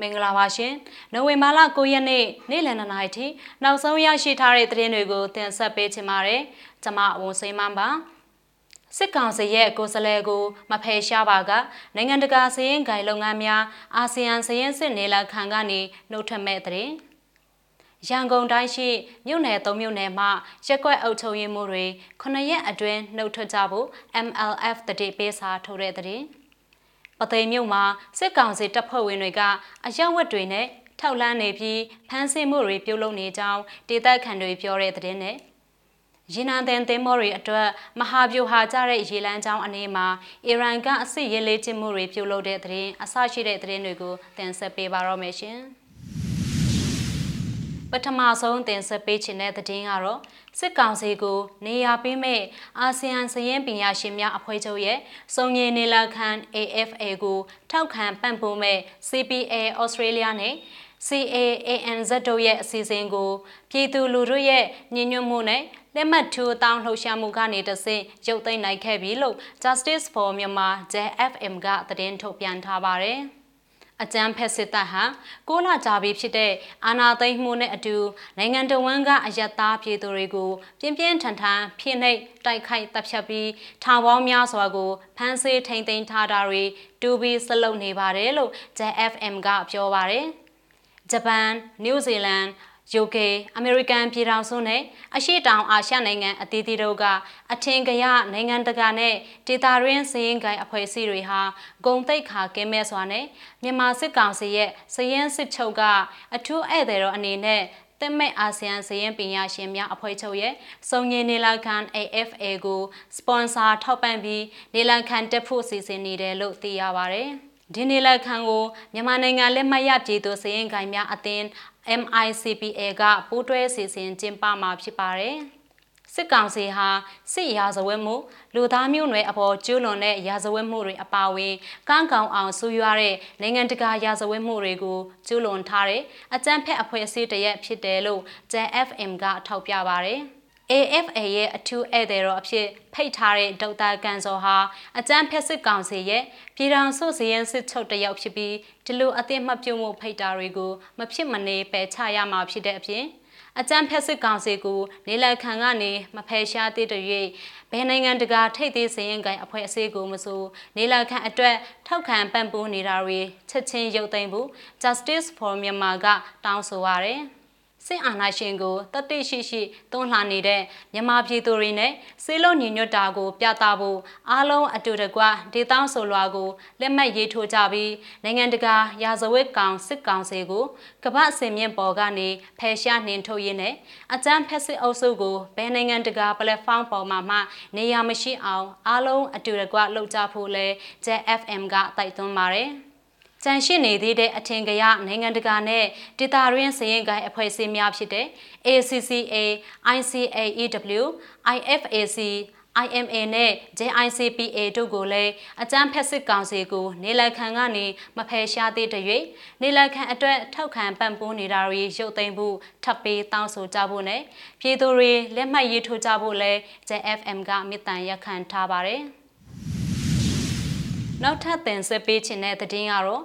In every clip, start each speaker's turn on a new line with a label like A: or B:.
A: မင်္ဂလာပါရှင်။နိုဝင်ဘာလ9ရက်နေ့နေ့လယ်2နာရီထိနောက်ဆုံးရရှိထားတဲ့သတင်းတွေကိုတင်ဆက်ပေးချင်ပါတယ်။ကျွန်မဝန်စိမ်းမပါ။စစ်ကောင်စီရဲ့ကိုယ်စားလှယ်ကိုမဖယ်ရှားပါကနိုင်ငံတကာစည်ရင်ဂိုင်လုပ်ငန်းများအာဆီယံစည်ရင်စစ်နေလာခံကနေနှုတ်ထွက်မဲ့တဲ့ရန်ကုန်တိုင်းရှိမြို့နယ်၃မြို့နယ်မှရက်ကွက်အုပ်ချုပ်ရေးမှုတွေ9ရက်အတွင်းနှုတ်ထွက်ကြဖို့ MLF တတိပေးစာထုတ်တဲ့တဲ့ ပသိမ်မြို့မှာစစ်ကောင်စီတပ်ဖွဲ့ဝင်တွေကအရက်ဝတ်တွေနဲ့ထောက်လန်းနေပြီးဖမ်းဆီးမှုတွေပြုလုပ်နေကြောင်းဒေသခံတွေပြောတဲ့သတင်းနဲ့ရေနံသင်သင်းမောတွေအတွက်မဟာဗျူဟာကြတဲ့ရေလန်းချောင်းအနေမှာအီရန်ကအစစ်ရေးလေ့ကျင့်မှုတွေပြုလုပ်တဲ့သတင်းအဆရှိတဲ့သတင်းတွေကိုတင်ဆက်ပေးပါရမယ်ရှင်။ ပထမဆုံးတင်ဆက်ပေးခြင်းတဲ့သတင်းကတော့စစ်ကောင်စီကိုနေရာပေးမဲ့အာဆီယံစရင်ပညာရှင်များအဖွဲ့ချုပ်ရဲ့စုံငင်နေလာခန် AFA ကိုထောက်ခံပံ့ပိုးမဲ့ CPA Australia နဲ့ CAANZ တို့ရဲ့အစီအစဉ်ကိုပြည်သူလူထုရဲ့ညှဉ်းညွတ်မှုနဲ့လက်မှတ်ထိုးတောင်းလှုပ်ရှားမှုကနေတဆင့်ရုပ်သိမ်းနိုင်ခဲ့ပြီလို့ Justice for Myanmar JFM ကသတင်းထုတ်ပြန်ထားပါတယ်။ အကြမ်းဖက်စစ်တပ်ဟာကိုလာကြပြီးဖြစ်တဲ့အာဏာသိမ်းမှုနဲ့အတူနိုင်ငံတော်ဝန်ကအယက်သားပြည်သူတွေကိုပြင်းပြင်းထန်ထန်ဖိနှိပ်တိုက်ခိုက်တပ်ဖြတ်ပြီးထောင်ပေါင်းများစွာကိုဖမ်းဆီးထိန်သိမ်းထားတာတွေတူပြီးဆက်လုပ်နေပါတယ်လို့ JFM ကပြောပါတယ်။ဂျပန်၊နယူးဇီလန် UK အမေရိကန်ပြည်ထောင်စုနဲ့အရှေ့တောင်အာရှနိုင်ငံအသီးသီးတို့ကအထင်ကရနိုင်ငံတကာနဲ့ဒေသတွင်းစည်ရင်ကိုင်အဖွဲ့အစည်းတွေဟာဂုံတိတ်ခါကင်းမဲ့စွာနဲ့မြန်မာစစ်ကောင်စီရဲ့စည်ရင်စစ်ချုပ်ကအထူးဧည့်သည်တော်အနေနဲ့တက်မဲ့အာဆီယံစည်ရင်ပညာရှင်များအဖွဲ့ချုပ်ရဲ့စုံငင်နေလာခံ AFA ကိုစပွန်ဆာထောက်ပံ့ပြီးနေလာခံတက်ဖို့စီစဉ်နေတယ်လို့သိရပါဗျ။ဒီနေလက်ခံကိုမြန်မာနိုင်ငံလက်မှတ်ရပြည်သူစည်ရင်ကိုင်များအသင်း MICPA ကပူးတွဲစီစဉ်ကျင်းပမှာဖြစ်ပါတယ်။စစ်ကောင်စီဟာစစ်ရာဇဝတ်မှုလူသားမျိုးနွယ်အပေါ်ကျူးလွန်တဲ့ရာဇဝတ်မှုတွေအပါအဝင်ကန့်ကောင်အောင်ဆူရွားတဲ့နိုင်ငံတကာရာဇဝတ်မှုတွေကိုကျူးလွန်ထားတဲ့အကြမ်းဖက်အဖွဲ့အစည်းတရက်ဖြစ်တယ်လို့ JFM ကထောက်ပြပါတယ်။ AFA ရဲ့အထူးဧည့်သည်တော်အဖြစ်ဖိတ်ထားတဲ့ဒေါက်တာကန်စောဟာအကြမ်းဖက်စစ်ကောင်စီရဲ့ပြည်ထောင်စုစည်ရင်စစ်ချုပ်တယောက်ဖြစ်ပြီးဒီလိုအသင့်မှတ်ပြုမှုဖိတ်တာတွေကိုမဖြစ်မနေပယ်ချရမှာဖြစ်တဲ့အပြင်အကြမ်းဖက်စစ်ကောင်စီကိုနေလက်ခံကနေမဖယ်ရှားသေးတဲ့၍ဘယ်နိုင်ငံတကာထိပ်သေးစရင်ကိုင်အဖွဲ့အစည်းကိုမဆိုနေလက်ခံအတွက်ထောက်ခံပံ့ပိုးနေတာတွေချက်ချင်းရုပ်သိမ်းဖို့ Justice for Myanmar ကတောင်းဆိုပါရယ် စစ်အာဏာရှင်ကိုတတိရှိရှိတွန်းလှန်နေတဲ့မြန်မာပြည်သူတွေနဲ့စေလုံးညီညွတ်တာကို ပြသဖို့အားလုံးအတူတကွဒေသဆိုလွာကိုလက်မှတ်ရေးထိုးကြပြီးနိုင်ငံတကာရာဇဝတ်ကောင်စစ်ကောင်စီကိုကမ္ဘာစင်မြင့်ပေါ်ကနေဖယ်ရှားနှင်ထုတ်ရင်းနဲ့အကြမ်းဖက်စစ်အုပ်စုကိုဘယ်နိုင်ငံတကာပလက်ဖောင်းပေါ်မှာမှ နေရာမရှိအောင်အားလုံးအတူတကွလှုပ်ကြဖို့လဲ JFM ကတိုက်တွန်းပါတယ်။ ကြန့်ရှိနေသေးတဲ့အထင်ကရနိုင်ငံတကာနဲ့ဒေတာရင်းစရင်ကိုင်းအဖွဲ့အစည်းများဖြစ်တဲ့ ACCA, ICAEW, IFAC IMA နဲ့ JICPA တို့ကိုလည်းအကြမ်းဖက်စစ်ကောင်စီကိုနေလက်ခံကနေမဖယ်ရှားသေးတဲ့၍နေလက်ခံအတွက်ထောက်ခံပံ့ပိုးနေတာတွေရုပ်သိမ်းဖို့ထပ်ပြီးတောင်းဆိုကြဖို့နဲ့ပြည်သူတွေလက်မှတ်ရေးထိုးကြဖို့လည်း JFM ကမြစ်တန်ရက်ခံထားပါတယ်။ နောက်ထပ်တင်ဆက်ပေးခြင်းတဲ့သတင်းကတော့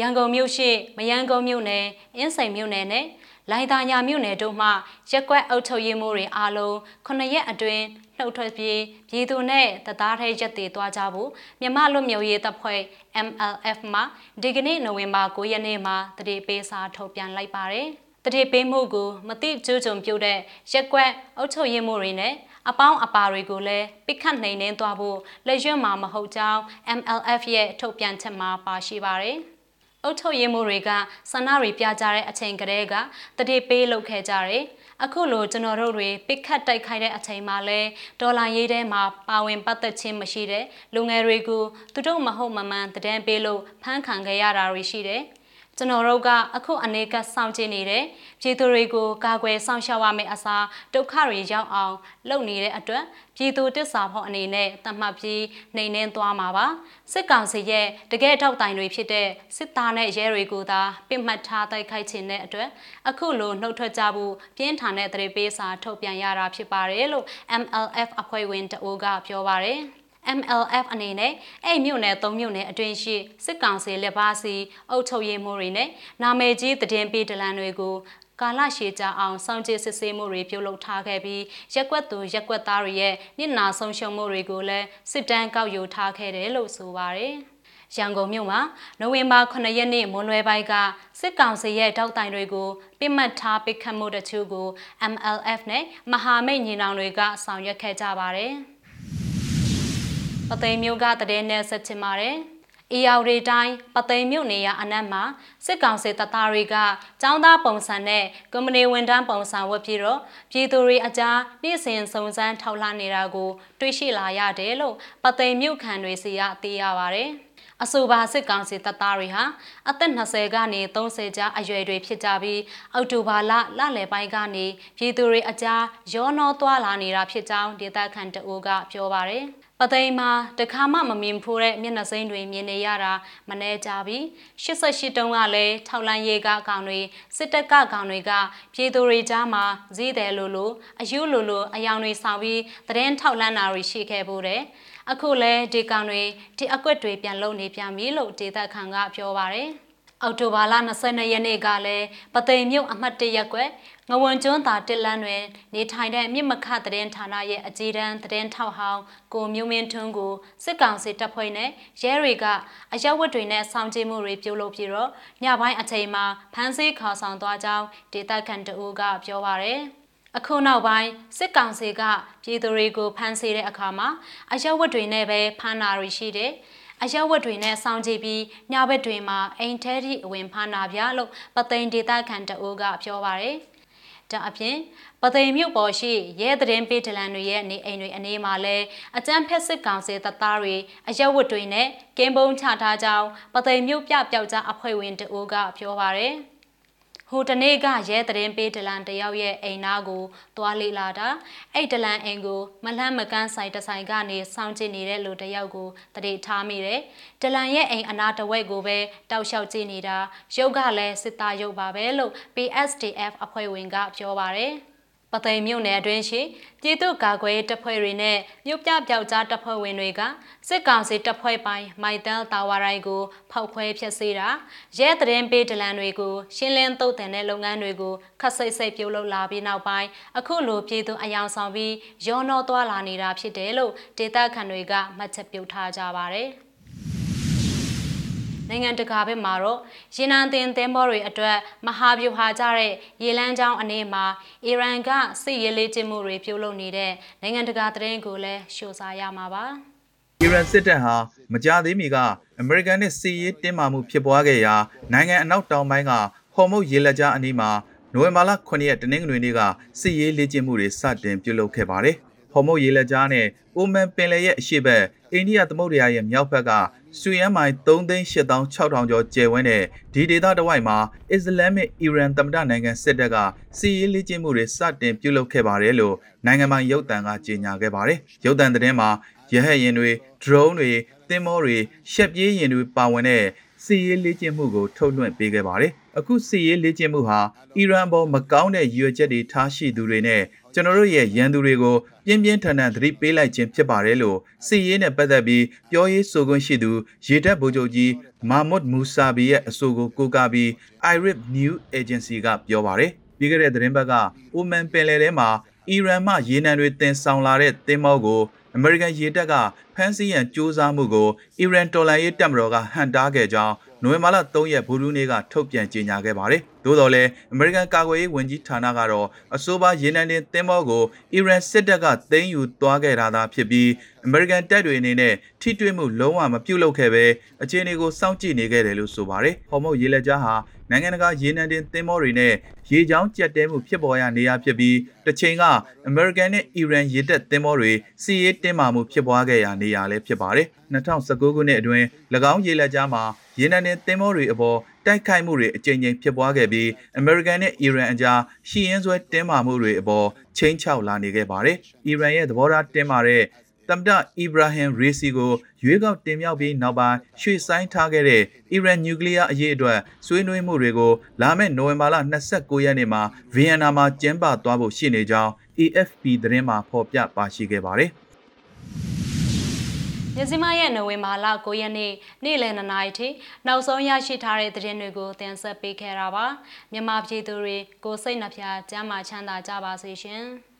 A: ရန်ကုန်မြို့ရှိမယန်းကုန်းမြို့နယ်အင်းစိန်မြို့နယ်နဲ့လိုင်သာညာမြို့နယ်တို့မှရက်ကွက်အုပ်ချုပ်ရေးမှုတွေအားလုံး9ရက်အတွင်းနှုတ်ထွက်ပြီးပြည်သူနဲ့တသားထဲရက်တည်သွားကြဖို့မြမလွတ်မြို့ရေးတပ်ဖွဲ့ MLF မှဒီကနေ့နိုဝင်ဘာ9ရက်နေ့မှာတတိပေးစာထုတ်ပြန်လိုက်ပါတယ်။တတိပေးမှုကိုမတိကျုံကြုံပြုတ်တဲ့ရက်ကွက်အုပ်ချုပ်ရေးမှုတွေနဲ့ အပေါင်းအပါတွေကိုလည်းပိတ်ခတ်နှိမ်နှင်းသွားဖို့လက်ရွံ့မှာမဟုတ်ကြောင်း MLF ရဲ့ထုတ်ပြန်ချက်မှာပါရှိပါတယ်။အုတ်ထုတ်ရေးမှုတွေကဆန္ဒတွေပြကြတဲ့အချိန်ကလေးကတတိပေးလုပ်ခဲ့ကြတယ်။အခုလိုကျွန်တော်တို့တွေပိတ်ခတ်တိုက်ခိုက်တဲ့အချိန်မှာလဲဒေါ်လာရေးထဲမှာပါဝင်ပတ်သက်ခြင်းမရှိတဲ့လူငယ်တွေကိုသူတို့မဟုတ်မမှန်တည်ပေးလို့ဖမ်းခံခဲ့ရတာတွေရှိတယ်။ ကျွန်တော်တို့ကအခုအနေကစောင့်ကြည့်နေတဲ့ပြည်သူတွေကိုကာကွယ်စောင့်ရှောက်ရမယ့်အစားဒုက္ခတွေရောက်အောင်လုပ်နေတဲ့အတွက်ပြည်သူတစ္ဆာဖို့အနေနဲ့တတ်မှတ်ပြီးနှိမ်နှင်းသွားမှာပါစစ်ကောင်စီရဲ့တကယ်ထောက်တိုင်တွေဖြစ်တဲ့စစ်သားနဲ့ရဲတွေကိုသာပြစ်မှတ်ထားတိုက်ခိုက်ခြင်းတဲ့အတွက်အခုလိုနှုတ်ထွက်ကြဖို့ပြင်းထန်တဲ့တရေပေးစာထုတ်ပြန်ရတာဖြစ်ပါတယ်လို့ MLF အဖွဲ့ဝင်တအိုးကပြောပါတယ် MLF အနေနဲ့အဲ့မြို့နယ်၃မြို့နယ်အတွင်းရှိစစ်ကောင်စီလက်ပါစီအုပ်ချုပ်ရေးမှုတွေနဲ့နာမည်ကြီးတည်င်းပေးဒလန်တွေကိုကာလရှည်ကြာအောင်စောင့်ကြည့်စစ်ဆေးမှုတွေပြုလုပ်ထားခဲ့ပြီးရက်ကွက်သူရက်ကွက်သားတွေရဲ့နစ်နာဆုံးရှုံးမှုတွေကိုလည်းစစ်တမ်းကောက်ယူထားခဲ့တယ်လို့ဆိုပါတယ်။ရန်ကုန်မြို့မှာနိုဝင်ဘာ9ရက်နေ့မွန်းလွဲပိုင်းကစစ်ကောင်စီရဲ့တောက်တိုင်တွေကိုပြစ်မှတ်ထားပစ်ခတ်မှုတချို့ကို MLF နဲ့မဟာမိတ်ညီနောင်တွေကဆောင်ရွက်ခဲ့ကြပါတယ်။ ပသိမ်မျိုးကတည်နဲ့ဆက်ချင်ပါတယ်။အေယာရီတိုင်းပသိမ်မြို့နေရအနက်မှာစစ်ကောင်စီတပ်သားတွေကចောင်းသားပုံစံနဲ့ကွန်မဏီဝန်တန်းပုံစံဝတ်ပြီးတော့ပြည်သူတွေအကြားပြည်စင်စုံစမ်းထောက်လှမ်းနေတာကို တွေ့ရှိလာရတယ်လို့ပသိမ်မြို့ခံတွေစီကသိရပါဗျ။ အဆိုပါစစ်ကောင်စီတပ်သားတွေဟာအသက်20ကနေ30ကြားအရွယ်တွေဖြစ်ကြပြီးအောက်တိုဘာလလလယ်ပိုင်းကနေပြည်သူတွေအကြားရောနှောသွားလာနေတာဖြစ်ကြောင်းဒေသခံတအိုးကပြောပါရယ်။ပသိမ်မှာတခါမှမမြင်ဖိုးတဲ့မျက်နှာစိမ်းတွေမြင်နေရတာမနှဲကြပြီ88တုန်းကလည်းထောက်လန်းရေးကကောင်တွေစစ်တပ်ကကောင်တွေကပြည်သူတွေကြားမှာဈေးတယ်လို့လို့အယူလို့လို့အယောင်တွေဆောင်ပြီးသတင်းထောက်လန်းတာတွေရှိခဲ့ဖို့တဲ့ အခုလဲဒီကောင်တွေဒီအကွက်တွေပြန်လုံနေပြန်ပြီလို့ဒေသခံကပြောပါတယ်အော်တိုဘာလ22ရက်နေ့ကလည်းပသိမ်မြို့အမှတ်၁ရက်ကွယ်ငဝွန်ကျွန်းသာတစ်လန်းတွင်နေထိုင်တဲ့မြစ်မခသတင်းဌာနရဲ့အကြီးတန်းသတင်းထောက်ဟောင်းကိုမျိုးမင်းထွန်းကိုစစ်ကောင်စီတပ်ဖွဲ့နဲ့ရဲတွေကအရက်ဝတ်တွေနဲ့စောင့်ကြည့်မှုတွေပြုလုပ်ပြီးတော့ညပိုင်းအချိန်မှာဖမ်းဆီးခေါ်ဆောင်သွားကြောင်းဒေသခံတအူးကပြောပါရယ် အခုနောက်ပိုင်းစစ်ကောင်စီကပြည်သူတွေကိုဖမ်းဆီးတဲ့အခါမှာအရက်ဝတ်တွေနဲ့ပဲဖမ်းနာတွေရှိတယ်အရက်ဝတ်တွေနဲ့စောင့်ကြည့်ပြီးညဘက်တွေမှာအိမ်ထဲထိအဝင်ဖမ်းနာပြလို့ပသိမ်ဒေသခံတအူးကပြောပါရယ်ဒါအပြင်ပသိမ်မြို့ပေါ်ရှိရဲသတင်းပေးဒလန်တွေရဲ့နေအိမ်တွေအနေမှာလဲအကြမ်းဖက်စစ်ကောင်စီတပ်သားတွေအရက်ဝတ်တွေနဲ့ကင်းပုံးချထားကြောင်းပသိမ်မြို့ပြပျောက်ကြားအဖွဲ့ဝင်တအိုးကပြောပါရယ်။ ဟိုတနေ့ကရဲသတင်းပေးဒလန်တယောက်ရဲ့အိမ်နာကိုသွားလေလာတာအဲ့ဒလန်အိမ်ကိုမလှမ်းမကန်းဆိုင်တဆိုင်ကနေစောင့်ကြည့်နေတဲ့လူတယောက်ကိုတတိထားမိတယ်ဒလန်ရဲ့အိမ်အနာတဝက်ကိုပဲတောက်လျှောက်ကြည့်နေတာရုပ်ကလည်းစစ်သားရုပ်ပါပဲလို့ PSDF အဖွဲ့ဝင်ကပြောပါတယ် ပသိမ်မြို့နယ်အတွင်းရှိပြည်သူ့ကာကွယ်တပ်ဖွဲ့တွေနဲ့မြို့ပြပျောက်ကြားတပ်ဖွဲ့ဝင်တွေကစစ်ကောင်စီတပ်ဖွဲ့ပိုင်းမိုက်တယ်တာဝါရိုင်ကိုဖောက်ခွဲဖျက်ဆီးတာရဲသတင်းပေးဒလန်တွေကိုရှင်းလင်းတုတ်တင်တဲ့လုပ်ငန်းတွေကိုခက်စိတ်စိတ်ပြုလုပ်လာပြီးနောက်ပိုင်းအခုလိုပြည်သူအယောင်ဆောင်ပြီးရောနှောသွားလာနေတာဖြစ်တယ်လို့ဒေသခံတွေကမှတ်ချက်ပြုထားကြပါတယ်။ နိုင်ငံတကာဘက်မှာတော့ရေနံတင်သင်းဘောတွေအတွက်မဟာဗျူဟာကြတဲ့ရေလန်းချောင်းအနေမှာအီရန်ကစစ်ရေးလေ့ကျင့်မှုတွေပြုလုပ်နေတဲ့နိုင်ငံတကာသတင်းကိုလည်းရှုစားရမှာပါ။
B: အီရန်စစ်တပ်ဟာမကြသေးမီကအမေရိကန်နဲ့စစ်ရေးတင်းမာမှုဖြစ်ပွားခဲ့ရာနိုင်ငံအနောက်တောင်ပိုင်းကဟော်မုတ်ရေလက်ကြားအနီးမှာနိုဝင်ဘာလ9ရက်တနင်္ဂနွေနေ့ကစစ်ရေးလေ့ကျင့်မှုတွေစတင်ပြုလုပ်ခဲ့ပါတယ်။ဟော်မုတ်ရေလက်ကြားနဲ့အိုမန်ပင်လယ်ရဲ့အရှေ့ဘက်အိန္ဒိယသမုဒ္ဒရာရဲ့မြောက်ဘက်က စူယန်မိုင်3,8600ကျော်ကျယ်ဝန်းတဲ့ဒီဒေသတစ်ဝိုက်မှာအစ္စလာမစ်အီရန်သမ္မတနိုင်ငံစစ်တပ်ကစီးရေးလေ့ကျင့်မှုတွေစတင်ပြုလုပ်ခဲ့ပါတယ်လို့နိုင်ငံပိုင်ရုပ်သံကကြေညာခဲ့ပါတယ်။ရုပ်သံသတင်းမှာရဟတ်ယာဉ်တွေ drone တွေသင်္ဘောတွေရှက်ပြေးယာဉ်တွေပါဝင်တဲ့စီးရေးလေ့ကျင့်မှုကိုထုတ်လွှင့်ပေးခဲ့ပါတယ်။အခုစီးရေးလေ့ကျင့်မှုဟာအီရန်ပေါ်မကောင်းတဲ့ရည်ရွယ်ချက်တွေထားရှိသူတွေနဲ့ ကျွန်တော်တို့ရဲ့ရန်သူတွေကိုပြင်းပြင်းထန်ထန်သတိပေးလိုက်ခြင်းဖြစ်ပါတယ်လို့စီရေးနဲ့ပတ်သက်ပြီးပြောရေးဆိုခွင့်ရှိသူရေတပ်ဗိုလ်ချုပ်ကြီးမာမွတ်မူဆာဘီရဲ့အဆိုကိုကိုးကားပြီး IRIB News Agency ကပြောပါတယ်ပြီးခဲ့တဲ့သတင်းပတ်ကအိုမန်ပင်လယ်ထဲမှာအီရန်မှရေနံတွေတင်ဆောင်လာတဲ့သင်္ဘောကို အမေရိကန်ရေတပ်ကဖမ်းဆီးရန်စ조사မှုကိုအီရန်တော်လှန်ရေးတပ်မတော်ကဟန်တားခဲ့ကြောင်းနိုဝင်ဘာလ3ရက်ဗုဒ္ဓနေ့ကထုတ်ပြန်ကြေညာခဲ့ပါတယ်။သို့တော်လည်းအမေရိကန်ကာကွယ်ရေးဝန်ကြီးဌာနကတော့အဆိုပါရေနံတင်သင်္ဘောကိုအီရန်စစ်တပ်ကသိမ်းယူသွားခဲ့တာသာဖြစ်ပြီးအမေရိကန်တပ်တွေအနေနဲ့ထိတွေ့မှုလုံးဝမပြုတ်လုပ်ခဲ့ပဲအခြေအနေကိုစောင့်ကြည့်နေခဲ့တယ်လို့ဆိုပါတယ်။ဟော်မုတ်ရေလက်ကြားဟာနိုင်ငံတကာရေနံတင်သင်္ဘောတွေနဲ့ရေချောင်းကြက်တဲမှုဖြစ်ပေါ်ရနေရဖြစ်ပြီးတစ်ချိန်ကအမေရိကန်နဲ့အီရန်ရေတပ်သင်္ဘောတွေစီးရေးတင်းမာမှုဖြစ်ပွားခဲ့ရနေရလည်းဖြစ်ပါတယ်2019ခုနှစ်အတွင်း၎င်းရေလက်ကြားမှာရေနံတင်သင်္ဘောတွေအပေါ်တိုက်ခိုက်မှုတွေအကြိမ်ကြိမ်ဖြစ်ပွားခဲ့ပြီးအမေရိကန်နဲ့အီရန်အကြားရှီရင်ဆွဲတင်းမာမှုတွေအပေါ်ချိန်ချောက်လာနေခဲ့ပါတယ်။အီရန်ရဲ့သဘောထားတင်းမာတဲ့ သမ္မတအီဗရာဟင်ရေစီကိုရွေးကောက်တင်မြှောက်ပြီးနောက်ပိုင်းရွှေ့ဆိုင်းထားခဲ့တဲ့အီရန်နျူကလ িয়ার အရေးအတွက်ဆွေးနွေးမှုတွေကိုလာမယ့်နိုဝင်ဘာလ29ရက်နေ့မှာဗီယက်နာမှာကျင်းပသွားဖို့ရှိနေကြောင်း AFP သတင်းမှာဖော်ပြပါရှိခဲ့ပါတယ်။
A: မြစည်းမရဲ့နိုဝင်ဘာလ9ရက်နေ့နေ့လယ်2နာရီထိနောက်ဆုံးရရှိထားတဲ့သတင်းတွေကိုတင်ဆက်ပေးခဲ့တာပါမြန်မာပြည်သူတွေကိုစိတ်နှပြကျမ်းမာချမ်းသာကြပါစေရှင်။